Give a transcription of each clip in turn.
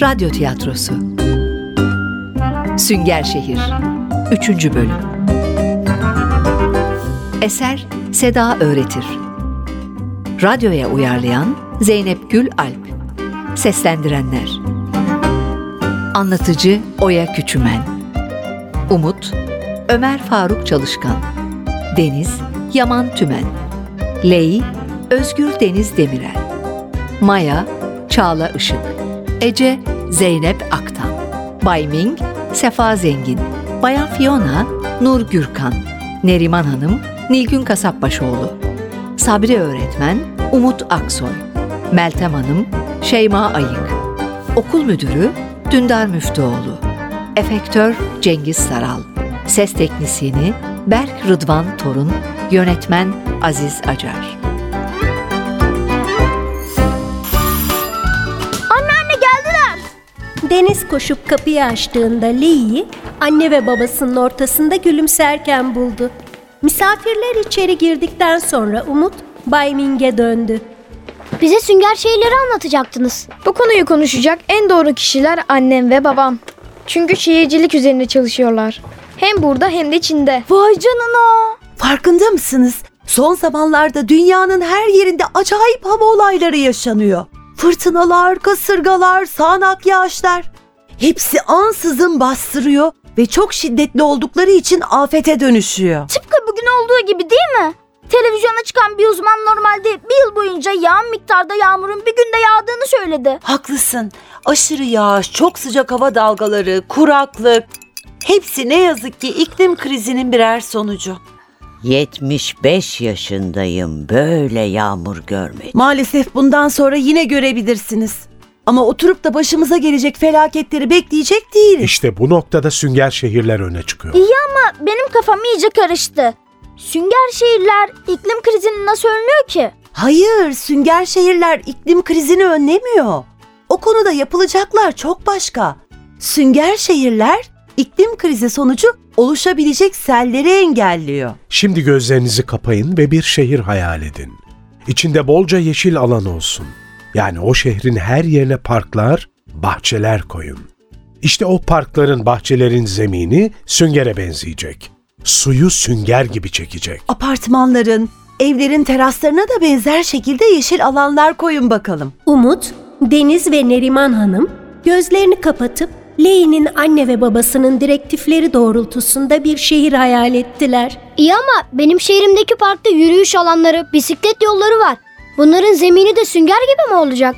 Radyo Tiyatrosu. Sünger Şehir 3. Bölüm. Eser Seda Öğretir. Radyoya uyarlayan Zeynep Gül Alp. Seslendirenler. Anlatıcı Oya Küçümen. Umut Ömer Faruk Çalışkan. Deniz Yaman Tümen. Ley Özgür Deniz Demirel. Maya Çağla Işık Ece Zeynep Aktan. Bay Ming Sefa Zengin. Bayan Fiona Nur Gürkan. Neriman Hanım Nilgün Kasapbaşoğlu. Sabri Öğretmen Umut Aksoy. Meltem Hanım Şeyma Ayık. Okul Müdürü Dündar Müftüoğlu. Efektör Cengiz Saral. Ses Teknisyeni Berk Rıdvan Torun. Yönetmen Aziz Acar Deniz koşup kapıyı açtığında Lee'yi anne ve babasının ortasında gülümserken buldu. Misafirler içeri girdikten sonra Umut Bay Ming'e döndü. Bize sünger şeyleri anlatacaktınız. Bu konuyu konuşacak en doğru kişiler annem ve babam. Çünkü şehircilik üzerine çalışıyorlar. Hem burada hem de Çin'de. Vay canına. Farkında mısınız? Son zamanlarda dünyanın her yerinde acayip hava olayları yaşanıyor. Fırtınalar, kasırgalar, sağanak yağışlar. Hepsi ansızın bastırıyor ve çok şiddetli oldukları için afete dönüşüyor. Tıpkı bugün olduğu gibi değil mi? Televizyona çıkan bir uzman normalde bir yıl boyunca yağan miktarda yağmurun bir günde yağdığını söyledi. Haklısın. Aşırı yağış, çok sıcak hava dalgaları, kuraklık. Hepsi ne yazık ki iklim krizinin birer sonucu. 75 yaşındayım. Böyle yağmur görmedim. Maalesef bundan sonra yine görebilirsiniz. Ama oturup da başımıza gelecek felaketleri bekleyecek değiliz. İşte bu noktada sünger şehirler öne çıkıyor. İyi ama benim kafam iyice karıştı. Sünger şehirler iklim krizini nasıl önlüyor ki? Hayır, sünger şehirler iklim krizini önlemiyor. O konuda yapılacaklar çok başka. Sünger şehirler iklim krizi sonucu oluşabilecek selleri engelliyor. Şimdi gözlerinizi kapayın ve bir şehir hayal edin. İçinde bolca yeşil alan olsun. Yani o şehrin her yerine parklar, bahçeler koyun. İşte o parkların, bahçelerin zemini süngere benzeyecek. Suyu sünger gibi çekecek. Apartmanların, evlerin teraslarına da benzer şekilde yeşil alanlar koyun bakalım. Umut, Deniz ve Neriman Hanım gözlerini kapatıp Lee'nin anne ve babasının direktifleri doğrultusunda bir şehir hayal ettiler. İyi ama benim şehrimdeki parkta yürüyüş alanları, bisiklet yolları var. Bunların zemini de sünger gibi mi olacak?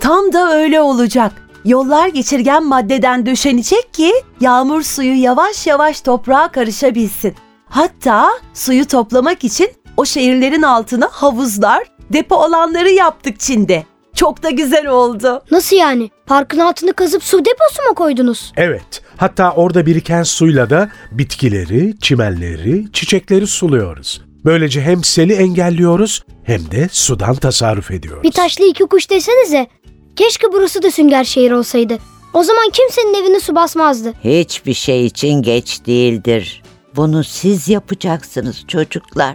Tam da öyle olacak. Yollar geçirgen maddeden döşenecek ki yağmur suyu yavaş yavaş toprağa karışabilsin. Hatta suyu toplamak için o şehirlerin altına havuzlar, depo alanları yaptık Çin'de. Çok da güzel oldu. Nasıl yani? Parkın altını kazıp su deposu mu koydunuz? Evet, hatta orada biriken suyla da bitkileri, çimenleri, çiçekleri suluyoruz. Böylece hem seli engelliyoruz hem de sudan tasarruf ediyoruz. Bir taşlı iki kuş desenize. Keşke burası da sünger şehir olsaydı. O zaman kimsenin evine su basmazdı. Hiçbir şey için geç değildir. Bunu siz yapacaksınız çocuklar.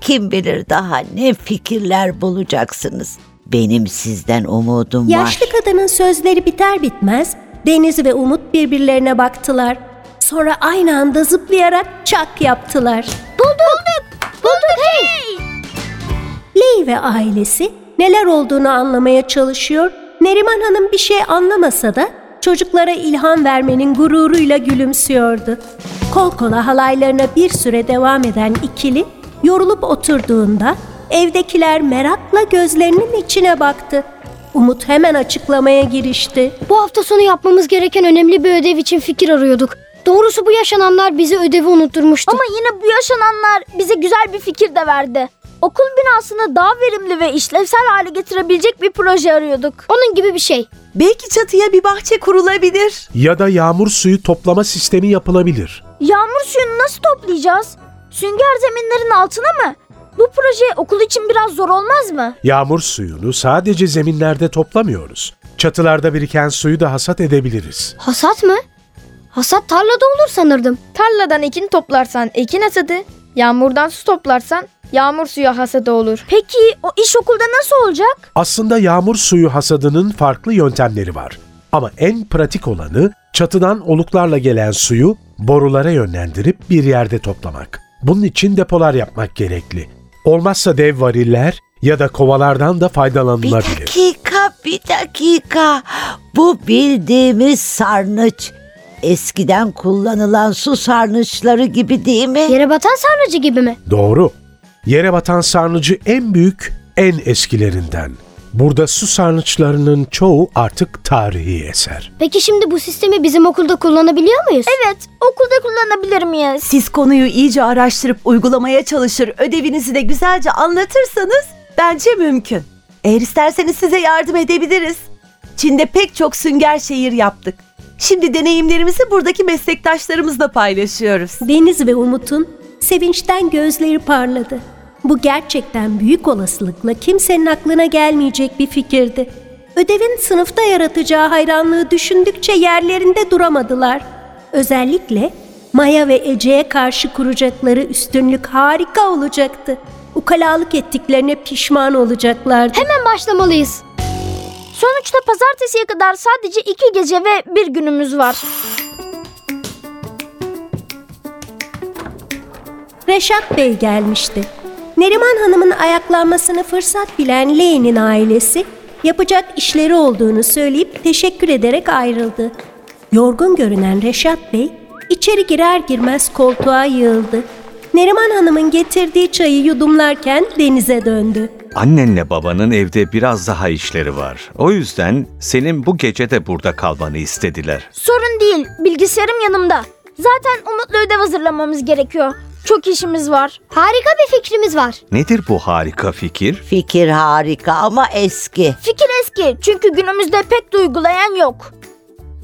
Kim bilir daha ne fikirler bulacaksınız. Benim sizden umudum var. Yaşlı kadının sözleri biter bitmez Deniz ve Umut birbirlerine baktılar. Sonra aynı anda zıplayarak çak yaptılar. Bulduk! Bulduk! Bulduk hey! Lee ve ailesi neler olduğunu anlamaya çalışıyor. Neriman Hanım bir şey anlamasa da çocuklara ilham vermenin gururuyla gülümsüyordu. Kol kola halaylarına bir süre devam eden ikili yorulup oturduğunda evdekiler merakla gözlerinin içine baktı. Umut hemen açıklamaya girişti. Bu hafta sonu yapmamız gereken önemli bir ödev için fikir arıyorduk. Doğrusu bu yaşananlar bize ödevi unutturmuştu. Ama yine bu yaşananlar bize güzel bir fikir de verdi. Okul binasını daha verimli ve işlevsel hale getirebilecek bir proje arıyorduk. Onun gibi bir şey. Belki çatıya bir bahçe kurulabilir. Ya da yağmur suyu toplama sistemi yapılabilir. Yağmur suyunu nasıl toplayacağız? Sünger zeminlerin altına mı? Bu proje okul için biraz zor olmaz mı? Yağmur suyunu sadece zeminlerde toplamıyoruz. Çatılarda biriken suyu da hasat edebiliriz. Hasat mı? Hasat tarlada olur sanırdım. Tarladan ekin toplarsan ekin hasadı, yağmurdan su toplarsan yağmur suyu hasadı olur. Peki o iş okulda nasıl olacak? Aslında yağmur suyu hasadının farklı yöntemleri var. Ama en pratik olanı çatıdan oluklarla gelen suyu borulara yönlendirip bir yerde toplamak. Bunun için depolar yapmak gerekli. Olmazsa dev variller ya da kovalardan da Bir faydalanılabilir. dakika, bir dakika. Bu bildiğimiz sarnıç. Eskiden kullanılan su sarnıçları gibi değil mi? Yere batan sarnıcı gibi mi? Doğru. Yere batan sarnıcı en büyük, en eskilerinden. Burada su sarnıçlarının çoğu artık tarihi eser. Peki şimdi bu sistemi bizim okulda kullanabiliyor muyuz? Evet, okulda kullanabilir miyiz? Siz konuyu iyice araştırıp uygulamaya çalışır, ödevinizi de güzelce anlatırsanız bence mümkün. Eğer isterseniz size yardım edebiliriz. Çin'de pek çok sünger şehir yaptık. Şimdi deneyimlerimizi buradaki meslektaşlarımızla paylaşıyoruz. Deniz ve Umut'un sevinçten gözleri parladı. Bu gerçekten büyük olasılıkla kimsenin aklına gelmeyecek bir fikirdi. Ödevin sınıfta yaratacağı hayranlığı düşündükçe yerlerinde duramadılar. Özellikle Maya ve Ece'ye karşı kuracakları üstünlük harika olacaktı. Ukalalık ettiklerine pişman olacaklardı. Hemen başlamalıyız. Sonuçta pazartesiye kadar sadece iki gece ve bir günümüz var. Reşat Bey gelmişti. Neriman Hanım'ın ayaklanmasını fırsat bilen Leğen'in ailesi yapacak işleri olduğunu söyleyip teşekkür ederek ayrıldı. Yorgun görünen Reşat Bey içeri girer girmez koltuğa yığıldı. Neriman Hanım'ın getirdiği çayı yudumlarken denize döndü. Annenle babanın evde biraz daha işleri var. O yüzden senin bu gece de burada kalmanı istediler. Sorun değil, bilgisayarım yanımda. Zaten Umut'la ödev hazırlamamız gerekiyor. Çok işimiz var. Harika bir fikrimiz var. Nedir bu harika fikir? Fikir harika ama eski. Fikir eski çünkü günümüzde pek de uygulayan yok.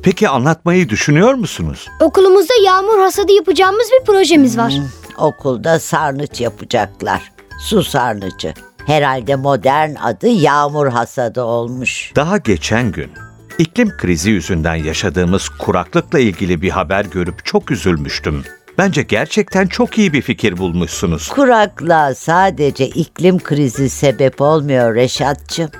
Peki anlatmayı düşünüyor musunuz? Okulumuzda yağmur hasadı yapacağımız bir projemiz var. Okulda sarnıç yapacaklar. Su sarnıcı. Herhalde modern adı yağmur hasadı olmuş. Daha geçen gün iklim krizi yüzünden yaşadığımız kuraklıkla ilgili bir haber görüp çok üzülmüştüm. Bence gerçekten çok iyi bir fikir bulmuşsunuz. Kuraklığa sadece iklim krizi sebep olmuyor Reşatçım.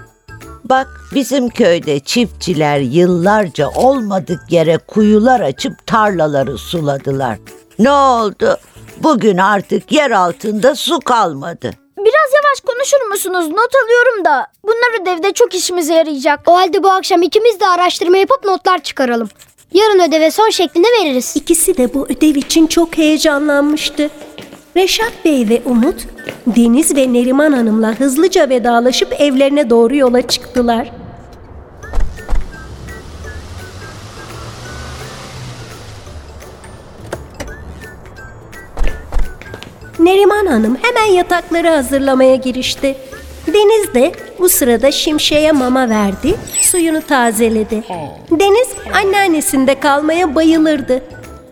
Bak bizim köyde çiftçiler yıllarca olmadık yere kuyular açıp tarlaları suladılar. Ne oldu? Bugün artık yer altında su kalmadı. Biraz yavaş konuşur musunuz? Not alıyorum da. Bunlar ödevde çok işimize yarayacak. O halde bu akşam ikimiz de araştırma yapıp notlar çıkaralım. Yarın ödeve son şeklinde veririz. İkisi de bu ödev için çok heyecanlanmıştı. Reşat Bey ve Umut, Deniz ve Neriman Hanım'la hızlıca vedalaşıp evlerine doğru yola çıktılar. Neriman Hanım hemen yatakları hazırlamaya girişti. Deniz de bu sırada şimşeye mama verdi, suyunu tazeledi. Deniz anneannesinde kalmaya bayılırdı.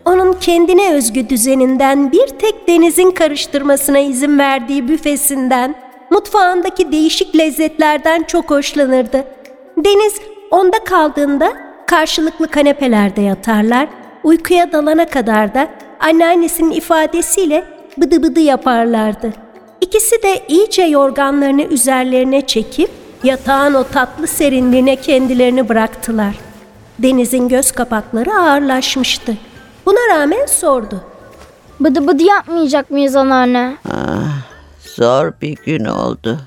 Onun kendine özgü düzeninden bir tek denizin karıştırmasına izin verdiği büfesinden, mutfağındaki değişik lezzetlerden çok hoşlanırdı. Deniz onda kaldığında karşılıklı kanepelerde yatarlar, uykuya dalana kadar da anneannesinin ifadesiyle bıdı bıdı yaparlardı. İkisi de iyice yorganlarını üzerlerine çekip yatağın o tatlı serinliğine kendilerini bıraktılar. Deniz'in göz kapakları ağırlaşmıştı. Buna rağmen sordu. Bıdı bıdı yapmayacak mıyız anneanne? Zor bir gün oldu.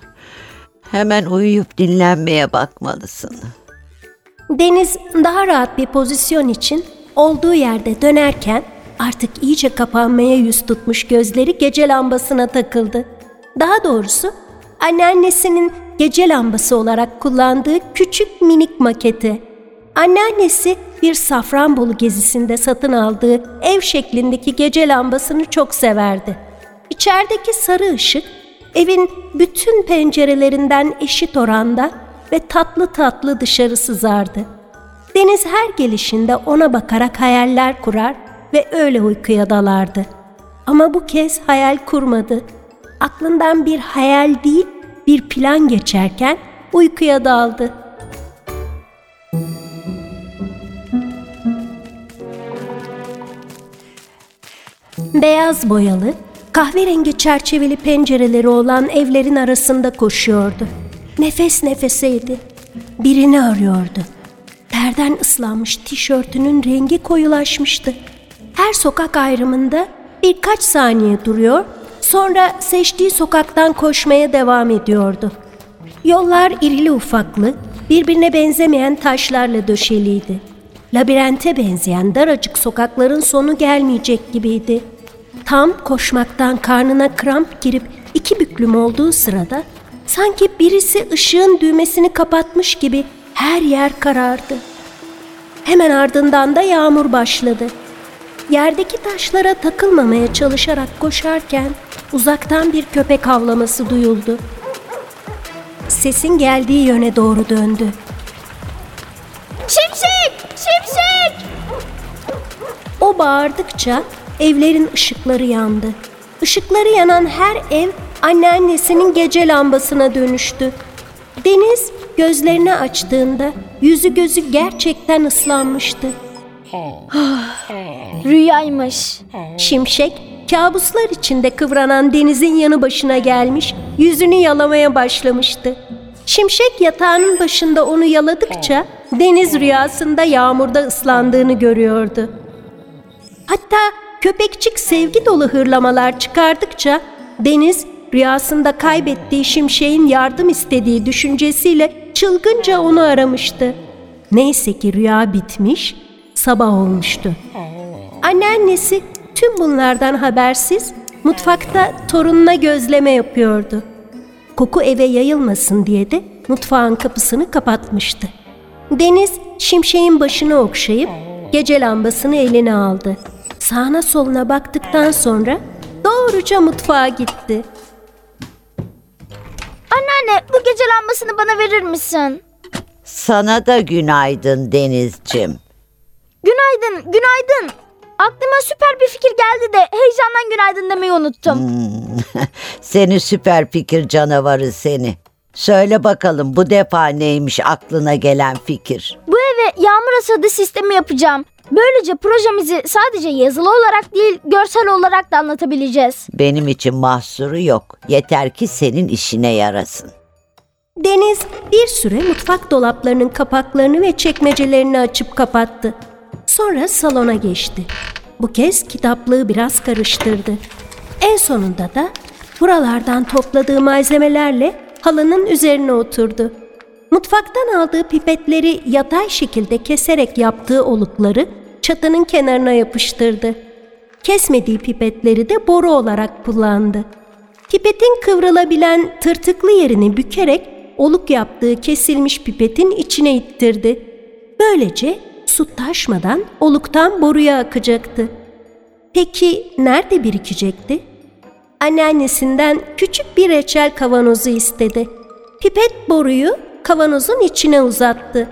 Hemen uyuyup dinlenmeye bakmalısın. Deniz daha rahat bir pozisyon için olduğu yerde dönerken artık iyice kapanmaya yüz tutmuş gözleri gece lambasına takıldı. Daha doğrusu anneannesinin gece lambası olarak kullandığı küçük minik maketi. Anneannesi bir Safranbolu gezisinde satın aldığı ev şeklindeki gece lambasını çok severdi. İçerideki sarı ışık evin bütün pencerelerinden eşit oranda ve tatlı tatlı dışarı sızardı. Deniz her gelişinde ona bakarak hayaller kurar ve öyle uykuya dalardı. Ama bu kez hayal kurmadı. Aklından bir hayal değil, bir plan geçerken uykuya daldı. Beyaz boyalı, kahverengi çerçeveli pencereleri olan evlerin arasında koşuyordu. Nefes nefeseydi. Birini arıyordu. Terden ıslanmış tişörtünün rengi koyulaşmıştı. Her sokak ayrımında birkaç saniye duruyor, sonra seçtiği sokaktan koşmaya devam ediyordu. Yollar irili ufaklı, birbirine benzemeyen taşlarla döşeliydi. Labirente benzeyen daracık sokakların sonu gelmeyecek gibiydi. Tam koşmaktan karnına kramp girip iki büklüm olduğu sırada sanki birisi ışığın düğmesini kapatmış gibi her yer karardı. Hemen ardından da yağmur başladı. Yerdeki taşlara takılmamaya çalışarak koşarken uzaktan bir köpek havlaması duyuldu. Sesin geldiği yöne doğru döndü. Şimşek! Şimşek! O bağırdıkça evlerin ışıkları yandı. Işıkları yanan her ev anneannesinin gece lambasına dönüştü. Deniz gözlerini açtığında yüzü gözü gerçekten ıslanmıştı. Rüyaymış. Şimşek kabuslar içinde kıvranan denizin yanı başına gelmiş, yüzünü yalamaya başlamıştı. Şimşek yatağının başında onu yaladıkça deniz rüyasında yağmurda ıslandığını görüyordu. Hatta köpekçik sevgi dolu hırlamalar çıkardıkça deniz rüyasında kaybettiği şimşeğin yardım istediği düşüncesiyle çılgınca onu aramıştı. Neyse ki rüya bitmiş, sabah olmuştu. Anneannesi tüm bunlardan habersiz mutfakta torununa gözleme yapıyordu. Koku eve yayılmasın diye de mutfağın kapısını kapatmıştı. Deniz şimşeğin başını okşayıp gece lambasını eline aldı. Sağına soluna baktıktan sonra doğruca mutfağa gitti. Anneanne bu gece lambasını bana verir misin? Sana da günaydın Denizcim. Günaydın, günaydın. Aklıma süper bir fikir geldi de heyecandan günaydın demeyi unuttum. Seni süper fikir canavarı seni. Söyle bakalım bu defa neymiş aklına gelen fikir? Bu eve yağmur asadı sistemi yapacağım. Böylece projemizi sadece yazılı olarak değil, görsel olarak da anlatabileceğiz. Benim için mahsuru yok. Yeter ki senin işine yarasın. Deniz bir süre mutfak dolaplarının kapaklarını ve çekmecelerini açıp kapattı. Sonra salona geçti. Bu kez kitaplığı biraz karıştırdı. En sonunda da buralardan topladığı malzemelerle halının üzerine oturdu. Mutfaktan aldığı pipetleri yatay şekilde keserek yaptığı olukları çatının kenarına yapıştırdı. Kesmediği pipetleri de boru olarak kullandı. Pipetin kıvrılabilen tırtıklı yerini bükerek oluk yaptığı kesilmiş pipetin içine ittirdi. Böylece su taşmadan oluktan boruya akacaktı. Peki nerede birikecekti? Anneannesinden küçük bir reçel kavanozu istedi. Pipet boruyu kavanozun içine uzattı.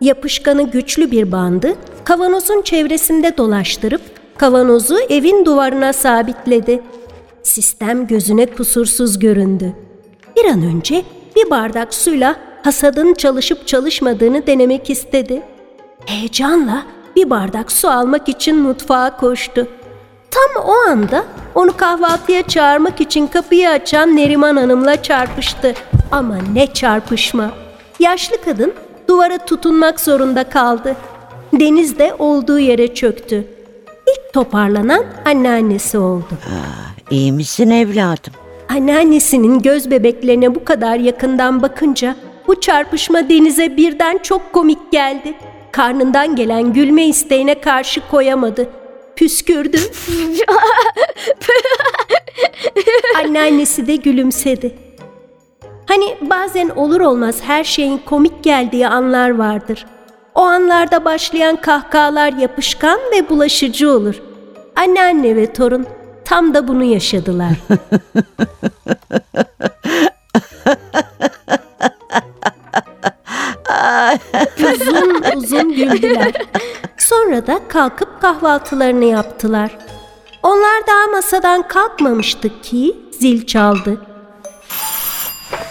Yapışkanı güçlü bir bandı kavanozun çevresinde dolaştırıp kavanozu evin duvarına sabitledi. Sistem gözüne kusursuz göründü. Bir an önce bir bardak suyla hasadın çalışıp çalışmadığını denemek istedi. Heyecanla bir bardak su almak için mutfağa koştu. Tam o anda onu kahvaltıya çağırmak için kapıyı açan Neriman Hanım'la çarpıştı. Ama ne çarpışma. Yaşlı kadın duvara tutunmak zorunda kaldı. Deniz de olduğu yere çöktü. İlk toparlanan anneannesi oldu. İyi misin evladım? Anneannesinin göz bebeklerine bu kadar yakından bakınca bu çarpışma Deniz'e birden çok komik geldi. Karnından gelen gülme isteğine karşı koyamadı. Püskürdü. Anneannesi de gülümsedi. Hani bazen olur olmaz her şeyin komik geldiği anlar vardır. O anlarda başlayan kahkahalar yapışkan ve bulaşıcı olur. Anneanne ve torun tam da bunu yaşadılar. uzun uzun güldüler. Sonra da kalkıp kahvaltılarını yaptılar. Onlar daha masadan kalkmamıştı ki zil çaldı.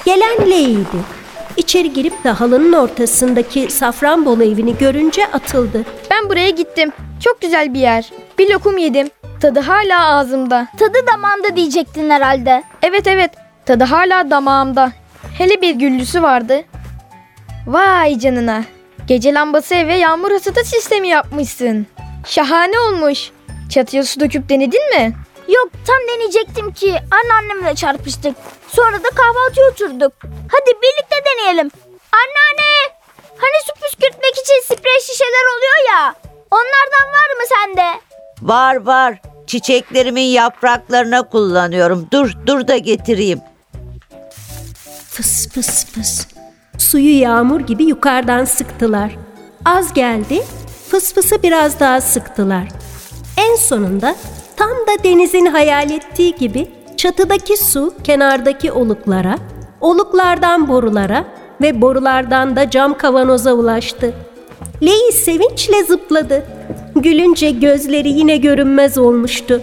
Gelen Ley'di. İçeri girip de halının ortasındaki Safranbolu evini görünce atıldı. Ben buraya gittim. Çok güzel bir yer. Bir lokum yedim. Tadı hala ağzımda. Tadı damağımda diyecektin herhalde. Evet evet. Tadı hala damağımda. Hele bir güllüsü vardı. Vay canına. Gece lambası eve yağmur hasata sistemi yapmışsın. Şahane olmuş. Çatıya su döküp denedin mi? Yok tam deneyecektim ki anneannemle çarpıştık. Sonra da kahvaltıya oturduk. Hadi birlikte deneyelim. Anneanne! Hani su püskürtmek için sprey şişeler oluyor ya. Onlardan var mı sende? Var var. Çiçeklerimin yapraklarına kullanıyorum. Dur, dur da getireyim. Fıs fıs fıs. Suyu yağmur gibi yukarıdan sıktılar. Az geldi, fıs fısı biraz daha sıktılar. En sonunda tam da denizin hayal ettiği gibi çatıdaki su kenardaki oluklara, oluklardan borulara ve borulardan da cam kavanoza ulaştı. Lei sevinçle zıpladı. Gülünce gözleri yine görünmez olmuştu.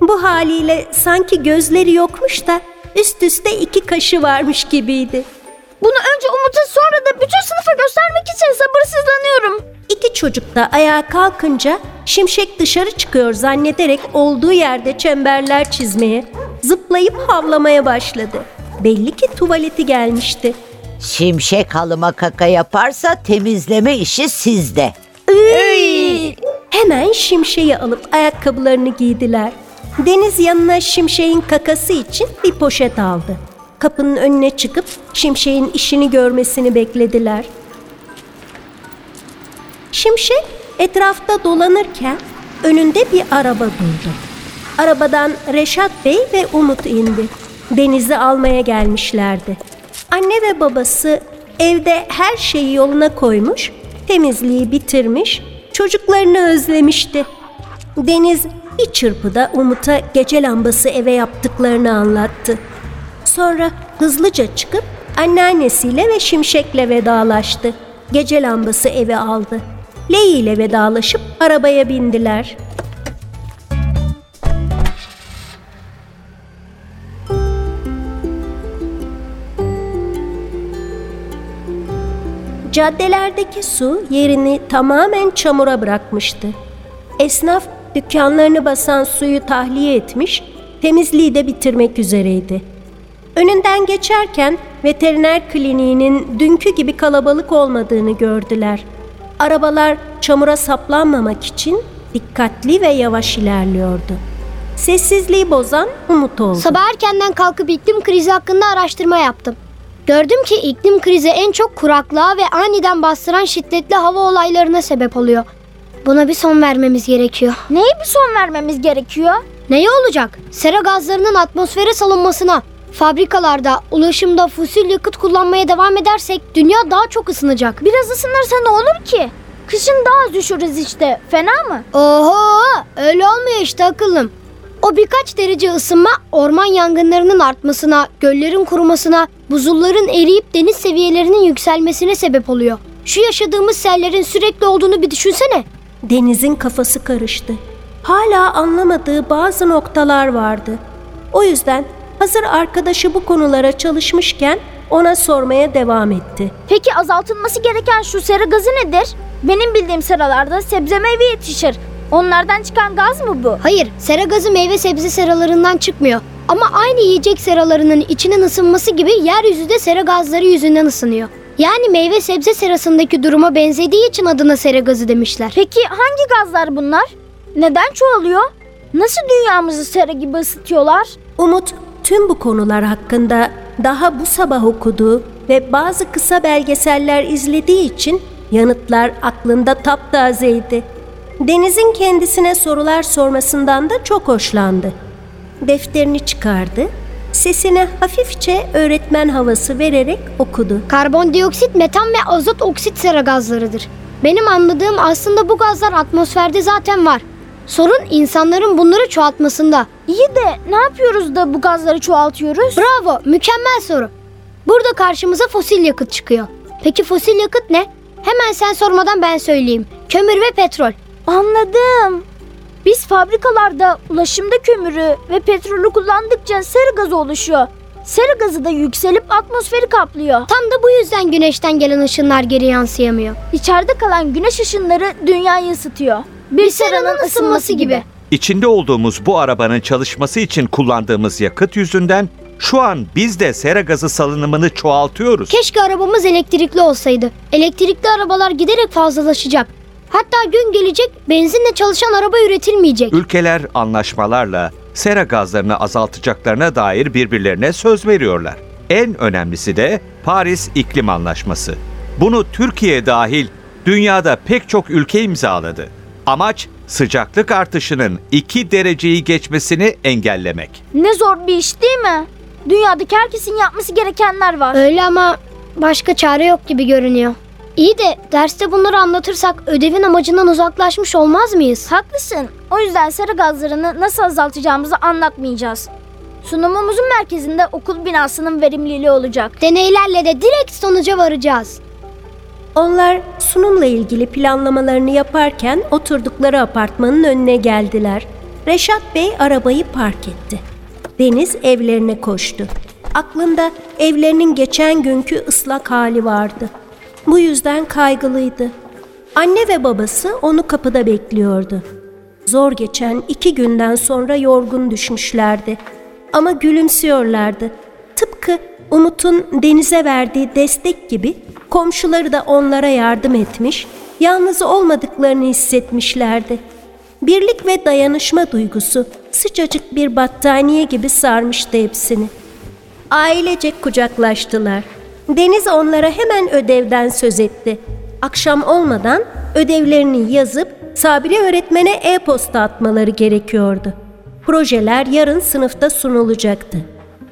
Bu haliyle sanki gözleri yokmuş da üst üste iki kaşı varmış gibiydi. Bunu önce Umut'a sonra da bütün sınıfa göstermek için sabırsızlanıyorum. İki çocuk da ayağa kalkınca şimşek dışarı çıkıyor zannederek olduğu yerde çemberler çizmeye, zıplayıp havlamaya başladı. Belli ki tuvaleti gelmişti. Şimşek halıma kaka yaparsa temizleme işi sizde. Hemen şimşeği alıp ayakkabılarını giydiler. Deniz yanına şimşeğin kakası için bir poşet aldı. Kapının önüne çıkıp şimşeğin işini görmesini beklediler. Şimşek etrafta dolanırken önünde bir araba durdu. Arabadan Reşat Bey ve Umut indi. Deniz'i almaya gelmişlerdi. Anne ve babası evde her şeyi yoluna koymuş, temizliği bitirmiş, çocuklarını özlemişti. Deniz bir çırpıda Umut'a gece lambası eve yaptıklarını anlattı. Sonra hızlıca çıkıp anneannesiyle ve Şimşek'le vedalaştı. Gece lambası eve aldı. Ley ile vedalaşıp arabaya bindiler. Caddelerdeki su yerini tamamen çamura bırakmıştı. Esnaf dükkanlarını basan suyu tahliye etmiş, temizliği de bitirmek üzereydi. Önünden geçerken veteriner kliniğinin dünkü gibi kalabalık olmadığını gördüler. Arabalar çamura saplanmamak için dikkatli ve yavaş ilerliyordu. Sessizliği bozan Umut oldu. Sabah erkenden kalkıp iklim krizi hakkında araştırma yaptım. Gördüm ki iklim krizi en çok kuraklığa ve aniden bastıran şiddetli hava olaylarına sebep oluyor. Buna bir son vermemiz gerekiyor. Neye bir son vermemiz gerekiyor? Neye olacak? Sera gazlarının atmosfere salınmasına, fabrikalarda, ulaşımda fosil yakıt kullanmaya devam edersek dünya daha çok ısınacak. Biraz ısınırsa ne olur ki? Kışın daha az üşürüz işte. Fena mı? Oho! Öyle olmuyor işte akıllım. O birkaç derece ısınma orman yangınlarının artmasına, göllerin kurumasına, buzulların eriyip deniz seviyelerinin yükselmesine sebep oluyor. Şu yaşadığımız sellerin sürekli olduğunu bir düşünsene. Deniz'in kafası karıştı. Hala anlamadığı bazı noktalar vardı. O yüzden hazır arkadaşı bu konulara çalışmışken ona sormaya devam etti. Peki azaltılması gereken şu sera gazı nedir? Benim bildiğim seralarda sebze meyve yetişir. Onlardan çıkan gaz mı bu? Hayır, sera gazı meyve sebze seralarından çıkmıyor. Ama aynı yiyecek seralarının içinin ısınması gibi yeryüzü de sera gazları yüzünden ısınıyor. Yani meyve sebze serasındaki duruma benzediği için adına sera gazı demişler. Peki hangi gazlar bunlar? Neden çoğalıyor? Nasıl dünyamızı sera gibi ısıtıyorlar? Umut tüm bu konular hakkında daha bu sabah okuduğu ve bazı kısa belgeseller izlediği için yanıtlar aklında taptazeydi. Deniz'in kendisine sorular sormasından da çok hoşlandı. Defterini çıkardı, sesine hafifçe öğretmen havası vererek okudu. Karbondioksit, metan ve azot oksit sera gazlarıdır. Benim anladığım aslında bu gazlar atmosferde zaten var. Sorun insanların bunları çoğaltmasında. İyi de ne yapıyoruz da bu gazları çoğaltıyoruz? Bravo, mükemmel soru. Burada karşımıza fosil yakıt çıkıyor. Peki fosil yakıt ne? Hemen sen sormadan ben söyleyeyim. Kömür ve petrol. Anladım. Biz fabrikalarda ulaşımda kömürü ve petrolü kullandıkça sera gazı oluşuyor. Sera gazı da yükselip atmosferi kaplıyor. Tam da bu yüzden güneşten gelen ışınlar geri yansıyamıyor. İçeride kalan güneş ışınları dünyayı ısıtıyor. Bir, seranın ısınması gibi. İçinde olduğumuz bu arabanın çalışması için kullandığımız yakıt yüzünden Şu an biz de sera gazı salınımını çoğaltıyoruz. Keşke arabamız elektrikli olsaydı. Elektrikli arabalar giderek fazlalaşacak. Hatta gün gelecek benzinle çalışan araba üretilmeyecek. Ülkeler anlaşmalarla sera gazlarını azaltacaklarına dair birbirlerine söz veriyorlar. En önemlisi de Paris İklim Anlaşması. Bunu Türkiye dahil dünyada pek çok ülke imzaladı. Amaç sıcaklık artışının 2 dereceyi geçmesini engellemek. Ne zor bir iş değil mi? Dünyadaki herkesin yapması gerekenler var. Öyle ama başka çare yok gibi görünüyor. İyi de derste bunları anlatırsak ödevin amacından uzaklaşmış olmaz mıyız? Haklısın. O yüzden sera gazlarını nasıl azaltacağımızı anlatmayacağız. Sunumumuzun merkezinde okul binasının verimliliği olacak. Deneylerle de direkt sonuca varacağız. Onlar sunumla ilgili planlamalarını yaparken oturdukları apartmanın önüne geldiler. Reşat Bey arabayı park etti. Deniz evlerine koştu. Aklında evlerinin geçen günkü ıslak hali vardı. Bu yüzden kaygılıydı. Anne ve babası onu kapıda bekliyordu. Zor geçen iki günden sonra yorgun düşmüşlerdi. Ama gülümsüyorlardı. Tıpkı Umut'un denize verdiği destek gibi komşuları da onlara yardım etmiş, yalnız olmadıklarını hissetmişlerdi. Birlik ve dayanışma duygusu sıcacık bir battaniye gibi sarmıştı hepsini. Ailecek kucaklaştılar. Deniz onlara hemen ödevden söz etti. Akşam olmadan ödevlerini yazıp Sabri öğretmene e-posta atmaları gerekiyordu. Projeler yarın sınıfta sunulacaktı.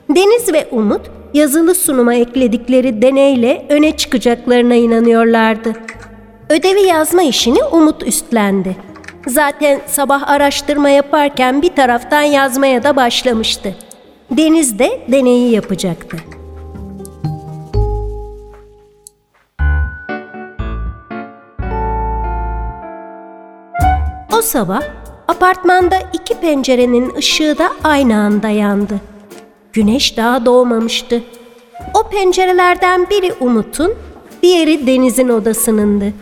Deniz ve Umut yazılı sunuma ekledikleri deneyle öne çıkacaklarına inanıyorlardı. Ödevi yazma işini Umut üstlendi. Zaten sabah araştırma yaparken bir taraftan yazmaya da başlamıştı. Deniz de deneyi yapacaktı. O sabah apartmanda iki pencerenin ışığı da aynı anda yandı. Güneş daha doğmamıştı. O pencerelerden biri Umut'un, diğeri Deniz'in odasınındı.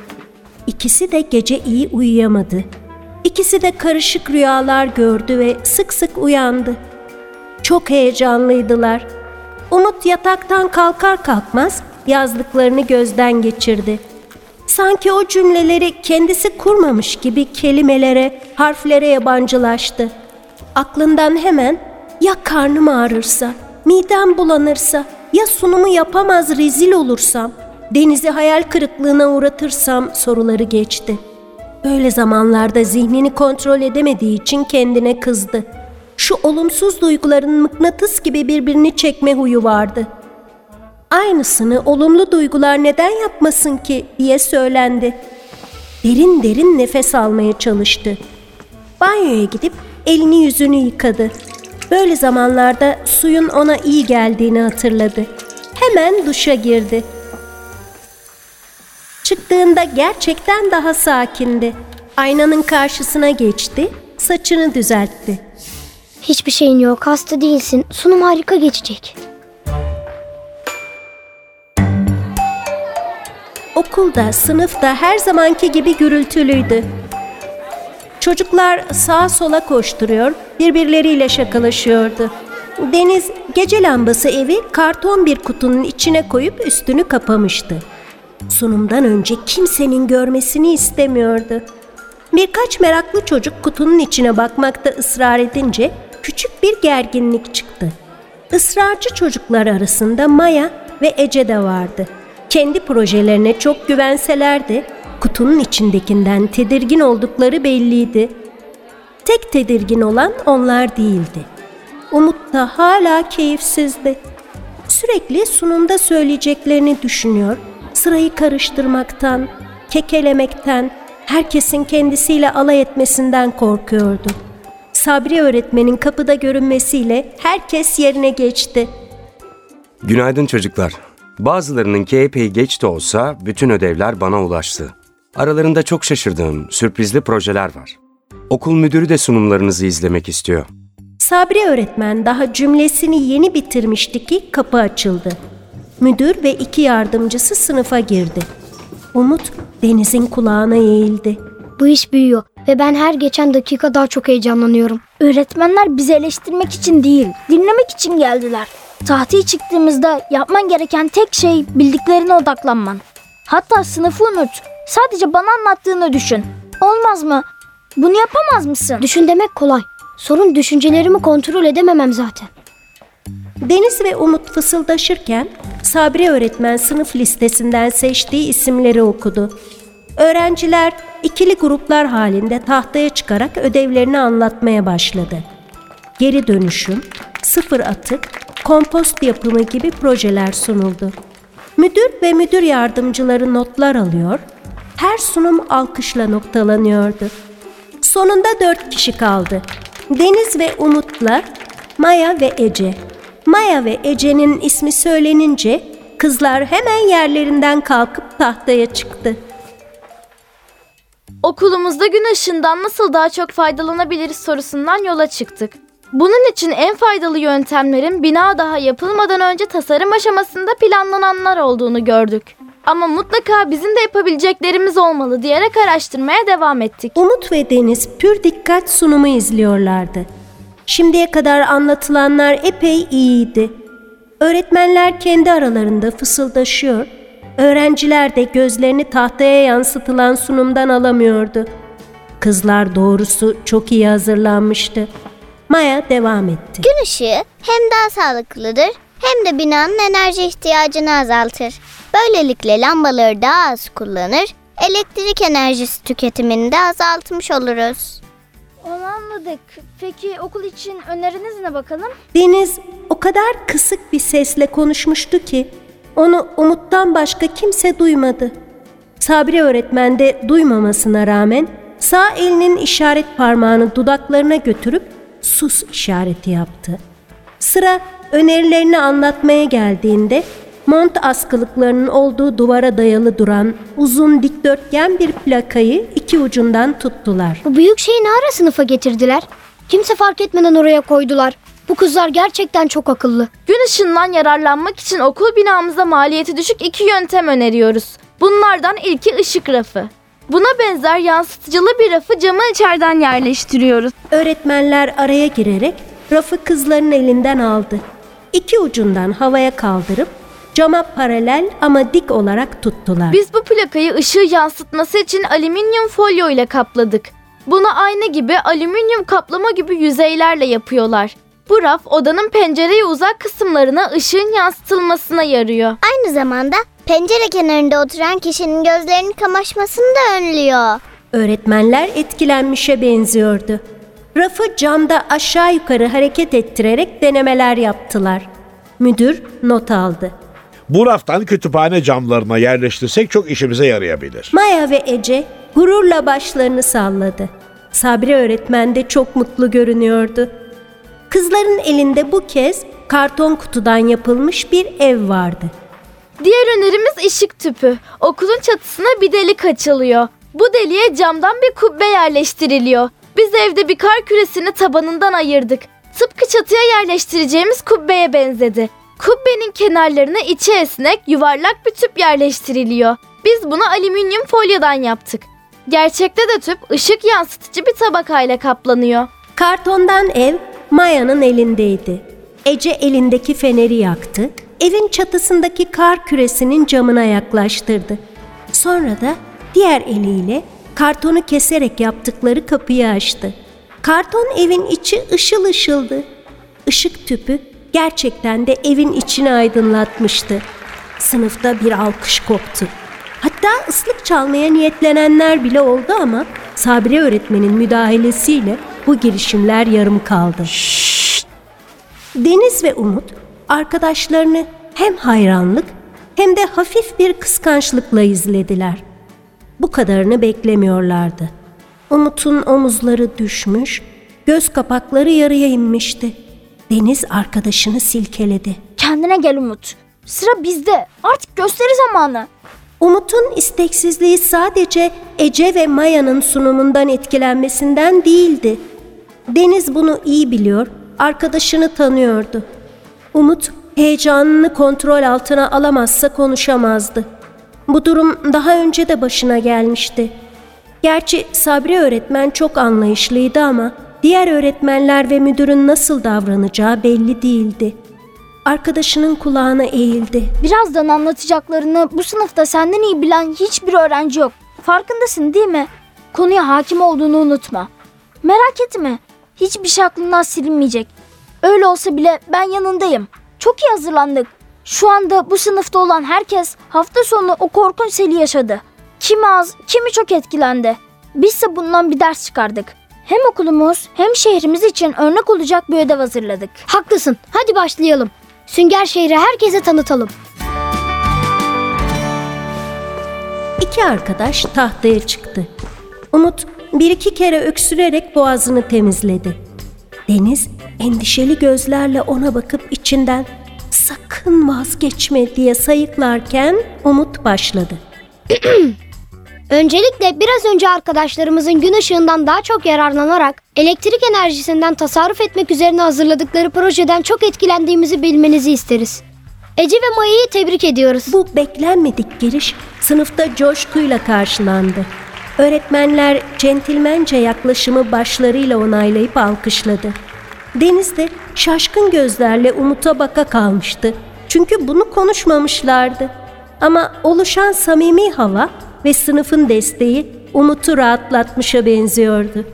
İkisi de gece iyi uyuyamadı. İkisi de karışık rüyalar gördü ve sık sık uyandı. Çok heyecanlıydılar. Umut yataktan kalkar kalkmaz yazdıklarını gözden geçirdi. Sanki o cümleleri kendisi kurmamış gibi kelimelere, harflere yabancılaştı. Aklından hemen ya karnım ağrırsa, midem bulanırsa, ya sunumu yapamaz rezil olursam, denizi hayal kırıklığına uğratırsam soruları geçti. Böyle zamanlarda zihnini kontrol edemediği için kendine kızdı. Şu olumsuz duyguların mıknatıs gibi birbirini çekme huyu vardı. Aynısını olumlu duygular neden yapmasın ki diye söylendi. Derin derin nefes almaya çalıştı. Banyoya gidip elini yüzünü yıkadı. Böyle zamanlarda suyun ona iyi geldiğini hatırladı. Hemen duşa girdi. Çıktığında gerçekten daha sakindi. Aynanın karşısına geçti, saçını düzeltti. Hiçbir şeyin yok, hasta değilsin. Sunum harika geçecek. Okulda, sınıfta her zamanki gibi gürültülüydü. Çocuklar sağa sola koşturuyor, birbirleriyle şakalaşıyordu. Deniz gece lambası evi karton bir kutunun içine koyup üstünü kapamıştı. Sunumdan önce kimsenin görmesini istemiyordu. Birkaç meraklı çocuk kutunun içine bakmakta ısrar edince küçük bir gerginlik çıktı. Israrcı çocuklar arasında Maya ve Ece de vardı. Kendi projelerine çok güvenseler de kutunun içindekinden tedirgin oldukları belliydi. Tek tedirgin olan onlar değildi. Umut da hala keyifsizdi. Sürekli sunumda söyleyeceklerini düşünüyor, sırayı karıştırmaktan, kekelemekten, herkesin kendisiyle alay etmesinden korkuyordu. Sabri öğretmenin kapıda görünmesiyle herkes yerine geçti. Günaydın çocuklar. Bazılarınınki epey geç de olsa bütün ödevler bana ulaştı. Aralarında çok şaşırdığım sürprizli projeler var. Okul müdürü de sunumlarınızı izlemek istiyor. Sabri öğretmen daha cümlesini yeni bitirmişti ki kapı açıldı. Müdür ve iki yardımcısı sınıfa girdi. Umut Deniz'in kulağına eğildi. Bu iş büyüyor ve ben her geçen dakika daha çok heyecanlanıyorum. Öğretmenler bizi eleştirmek için değil, dinlemek için geldiler. Tahtaya çıktığımızda yapman gereken tek şey bildiklerine odaklanman. Hatta sınıfı unut. Sadece bana anlattığını düşün. Olmaz mı? Bunu yapamaz mısın? Düşün demek kolay. Sorun düşüncelerimi kontrol edememem zaten. Deniz ve Umut fısıldaşırken Sabri öğretmen sınıf listesinden seçtiği isimleri okudu. Öğrenciler ikili gruplar halinde tahtaya çıkarak ödevlerini anlatmaya başladı. Geri dönüşüm, sıfır atık, kompost yapımı gibi projeler sunuldu. Müdür ve müdür yardımcıları notlar alıyor, her sunum alkışla noktalanıyordu. Sonunda dört kişi kaldı. Deniz ve Umut'la Maya ve Ece. Maya ve Ece'nin ismi söylenince kızlar hemen yerlerinden kalkıp tahtaya çıktı. Okulumuzda gün ışığından nasıl daha çok faydalanabiliriz sorusundan yola çıktık. Bunun için en faydalı yöntemlerin bina daha yapılmadan önce tasarım aşamasında planlananlar olduğunu gördük. Ama mutlaka bizim de yapabileceklerimiz olmalı diyerek araştırmaya devam ettik. Umut ve Deniz pür dikkat sunumu izliyorlardı. Şimdiye kadar anlatılanlar epey iyiydi. Öğretmenler kendi aralarında fısıldaşıyor, öğrenciler de gözlerini tahtaya yansıtılan sunumdan alamıyordu. Kızlar doğrusu çok iyi hazırlanmıştı. Maya devam etti. Gün ışığı hem daha sağlıklıdır hem de binanın enerji ihtiyacını azaltır. Böylelikle lambaları daha az kullanır, elektrik enerjisi tüketimini de azaltmış oluruz. Onu anladık. Peki okul için öneriniz ne bakalım? Deniz o kadar kısık bir sesle konuşmuştu ki onu Umut'tan başka kimse duymadı. Sabri öğretmen de duymamasına rağmen sağ elinin işaret parmağını dudaklarına götürüp sus işareti yaptı. Sıra önerilerini anlatmaya geldiğinde mont askılıklarının olduğu duvara dayalı duran uzun dikdörtgen bir plakayı iki ucundan tuttular. Bu büyük şeyi ne ara sınıfa getirdiler? Kimse fark etmeden oraya koydular. Bu kızlar gerçekten çok akıllı. Gün ışığından yararlanmak için okul binamıza maliyeti düşük iki yöntem öneriyoruz. Bunlardan ilki ışık rafı. Buna benzer yansıtıcılı bir rafı camın içeriden yerleştiriyoruz. Öğretmenler araya girerek rafı kızların elinden aldı. İki ucundan havaya kaldırıp cama paralel ama dik olarak tuttular. Biz bu plakayı ışığı yansıtması için alüminyum folyo ile kapladık. Bunu ayna gibi alüminyum kaplama gibi yüzeylerle yapıyorlar. Bu raf odanın pencereye uzak kısımlarına ışığın yansıtılmasına yarıyor. Aynı zamanda pencere kenarında oturan kişinin gözlerinin kamaşmasını da önlüyor. Öğretmenler etkilenmişe benziyordu. Rafı camda aşağı yukarı hareket ettirerek denemeler yaptılar. Müdür not aldı. Bu raftan kütüphane camlarına yerleştirsek çok işimize yarayabilir. Maya ve Ece gururla başlarını salladı. Sabri öğretmen de çok mutlu görünüyordu. Kızların elinde bu kez karton kutudan yapılmış bir ev vardı. Diğer önerimiz ışık tüpü. Okulun çatısına bir delik açılıyor. Bu deliğe camdan bir kubbe yerleştiriliyor. Biz evde bir kar küresini tabanından ayırdık. Tıpkı çatıya yerleştireceğimiz kubbeye benzedi. Kubbenin kenarlarına içi esnek, yuvarlak bir tüp yerleştiriliyor. Biz bunu alüminyum folyodan yaptık. Gerçekte de tüp ışık yansıtıcı bir tabakayla kaplanıyor. Kartondan ev Maya'nın elindeydi. Ece elindeki feneri yaktı. Evin çatısındaki kar küresinin camına yaklaştırdı. Sonra da diğer eliyle kartonu keserek yaptıkları kapıyı açtı. Karton evin içi ışıl ışıldı. Işık tüpü gerçekten de evin içini aydınlatmıştı. Sınıfta bir alkış koptu. Hatta ıslık çalmaya niyetlenenler bile oldu ama Sabri öğretmenin müdahalesiyle bu girişimler yarım kaldı. Deniz ve Umut arkadaşlarını hem hayranlık hem de hafif bir kıskançlıkla izlediler. Bu kadarını beklemiyorlardı. Umut'un omuzları düşmüş, göz kapakları yarıya inmişti. Deniz arkadaşını silkeledi. Kendine gel Umut. Sıra bizde. Artık gösteri zamanı. Umut'un isteksizliği sadece Ece ve Maya'nın sunumundan etkilenmesinden değildi. Deniz bunu iyi biliyor, arkadaşını tanıyordu. Umut heyecanını kontrol altına alamazsa konuşamazdı. Bu durum daha önce de başına gelmişti. Gerçi Sabri öğretmen çok anlayışlıydı ama diğer öğretmenler ve müdürün nasıl davranacağı belli değildi. arkadaşının kulağına eğildi. Birazdan anlatacaklarını bu sınıfta senden iyi bilen hiçbir öğrenci yok. Farkındasın değil mi? Konuya hakim olduğunu unutma. Merak etme. Hiçbir şey aklından silinmeyecek. Öyle olsa bile ben yanındayım. Çok iyi hazırlandık. Şu anda bu sınıfta olan herkes hafta sonu o korkunç seli yaşadı. Kimi az, kimi çok etkilendi. Bizse bundan bir ders çıkardık. Hem okulumuz hem şehrimiz için örnek olacak bir ödev hazırladık. Haklısın. Hadi başlayalım. Sünger şehri herkese tanıtalım. İki arkadaş tahtaya çıktı. Umut bir iki kere öksürerek boğazını temizledi. Deniz endişeli gözlerle ona bakıp içinden sakın vazgeçme diye sayıklarken Umut başladı. Öncelikle biraz önce arkadaşlarımızın gün ışığından daha çok yararlanarak elektrik enerjisinden tasarruf etmek üzerine hazırladıkları projeden çok etkilendiğimizi bilmenizi isteriz. Ece ve Maya'yı tebrik ediyoruz. Bu beklenmedik giriş sınıfta coşkuyla karşılandı. Öğretmenler centilmence yaklaşımı başlarıyla onaylayıp alkışladı. Deniz de şaşkın gözlerle Umut'a baka kalmıştı. Çünkü bunu konuşmamışlardı. Ama oluşan samimi hava ve sınıfın desteği Umut'u rahatlatmışa benziyordu.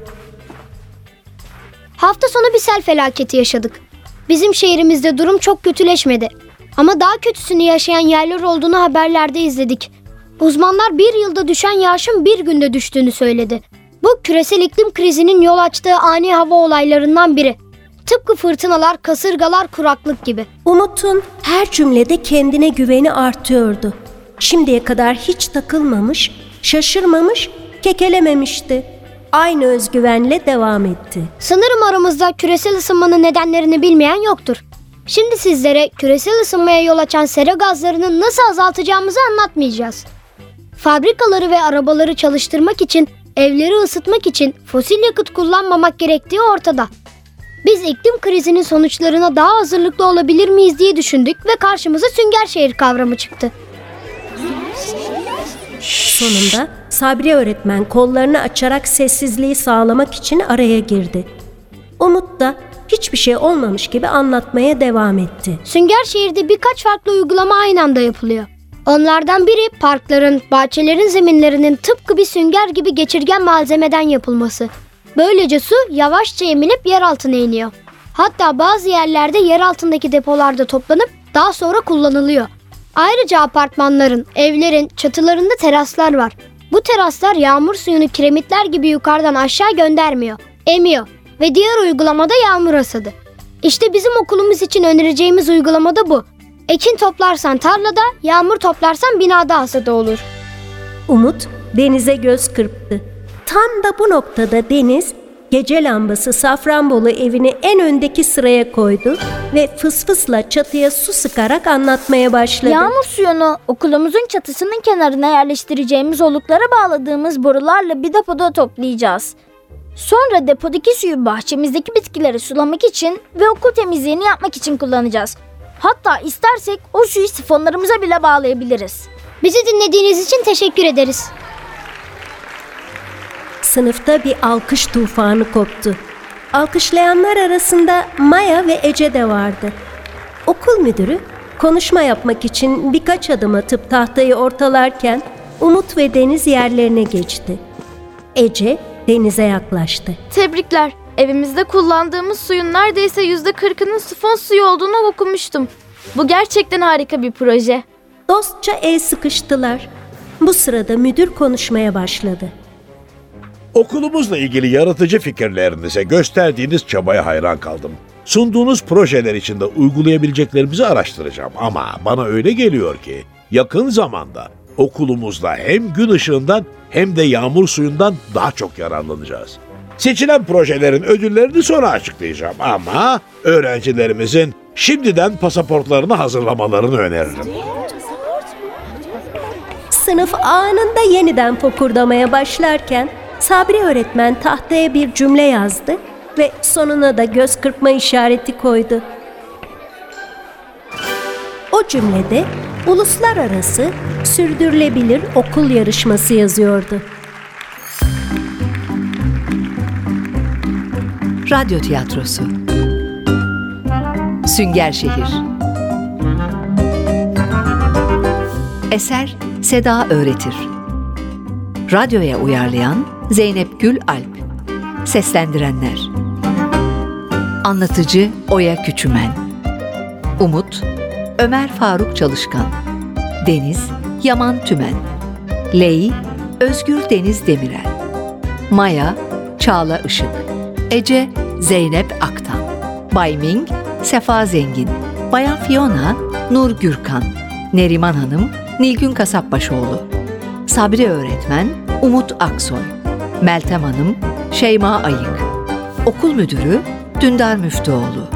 Hafta sonu bir sel felaketi yaşadık. Bizim şehrimizde durum çok kötüleşmedi. Ama daha kötüsünü yaşayan yerler olduğunu haberlerde izledik. Uzmanlar bir yılda düşen yağışın bir günde düştüğünü söyledi. Bu küresel iklim krizinin yol açtığı ani hava olaylarından biri. Tıpkı fırtınalar, kasırgalar, kuraklık gibi. Umut'un her cümlede kendine güveni artıyordu. Şimdiye kadar hiç takılmamış, şaşırmamış, kekelememişti. Aynı özgüvenle devam etti. Sanırım aramızda küresel ısınmanın nedenlerini bilmeyen yoktur. Şimdi sizlere küresel ısınmaya yol açan sera gazlarını nasıl azaltacağımızı anlatmayacağız. Fabrikaları ve arabaları çalıştırmak için, evleri ısıtmak için fosil yakıt kullanmamak gerektiği ortada. Biz iklim krizinin sonuçlarına daha hazırlıklı olabilir miyiz diye düşündük ve karşımıza sünger şehir kavramı çıktı. Sonunda Sabri öğretmen kollarını açarak sessizliği sağlamak için araya girdi. Umut da hiçbir şey olmamış gibi anlatmaya devam etti. Sünger şehirde birkaç farklı uygulama aynı anda yapılıyor. Onlardan biri parkların, bahçelerin zeminlerinin tıpkı bir sünger gibi geçirgen malzemeden yapılması. Böylece su yavaşça emilip yer altına iniyor. Hatta bazı yerlerde yer altındaki depolarda toplanıp daha sonra kullanılıyor. Ayrıca apartmanların, evlerin çatılarında teraslar var. Bu teraslar yağmur suyunu kiremitler gibi yukarıdan aşağı göndermiyor, emiyor ve diğer uygulamada yağmur hasadı. İşte bizim okulumuz için önereceğimiz uygulama da bu. Ekin toplarsan tarlada, yağmur toplarsan binada hasadı olur. Umut denize göz kırptı. Tam da bu noktada Deniz gece lambası Safranbolu evini en öndeki sıraya koydu ve fısfısla çatıya su sıkarak anlatmaya başladı. Yağmur suyunu okulumuzun çatısının kenarına yerleştireceğimiz oluklara bağladığımız borularla bir depoda toplayacağız. Sonra depodaki suyu bahçemizdeki bitkileri sulamak için ve okul temizliğini yapmak için kullanacağız. Hatta istersek o suyu sifonlarımıza bile bağlayabiliriz. Bizi dinlediğiniz için teşekkür ederiz. Sınıfta bir alkış tufanı koptu. Alkışlayanlar arasında Maya ve Ece de vardı. Okul müdürü konuşma yapmak için birkaç adım atıp tahtayı ortalarken Umut ve Deniz yerlerine geçti. Ece Deniz'e yaklaştı. Tebrikler. Evimizde kullandığımız suyun neredeyse yüzde kırkının sifon suyu olduğunu okumuştum. Bu gerçekten harika bir proje. Dostça el sıkıştılar. Bu sırada müdür konuşmaya başladı. Okulumuzla ilgili yaratıcı fikirlerinize gösterdiğiniz çabaya hayran kaldım. Sunduğunuz projeler içinde uygulayabileceklerimizi araştıracağım ama bana öyle geliyor ki yakın zamanda okulumuzda hem gün ışığından hem de yağmur suyundan daha çok yararlanacağız. Seçilen projelerin ödüllerini sonra açıklayacağım ama öğrencilerimizin şimdiden pasaportlarını hazırlamalarını öneririm. Sınıf anında yeniden fokurdamaya başlarken Sabri öğretmen tahtaya bir cümle yazdı ve sonuna da göz kırpma işareti koydu. O cümlede uluslararası sürdürülebilir okul yarışması yazıyordu. Radyo tiyatrosu Sünger Şehir Eser Seda Öğretir Radyoya uyarlayan Zeynep Gül Alp. Seslendirenler. Anlatıcı Oya Küçümen. Umut Ömer Faruk Çalışkan. Deniz Yaman Tümen. Ley Özgür Deniz Demirel. Maya Çağla Işık. Ece Zeynep Aktan. Bay Ming Sefa Zengin. Bayan Fiona Nur Gürkan. Neriman Hanım Nilgün Kasapbaşoğlu. Sabri Öğretmen Umut Aksoy Meltem Hanım Şeyma Ayık. Okul Müdürü Dündar Müftüoğlu.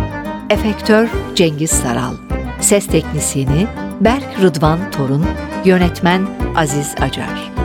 Efektör Cengiz Saral. Ses Teknisini Berk Rıdvan Torun. Yönetmen Aziz Acar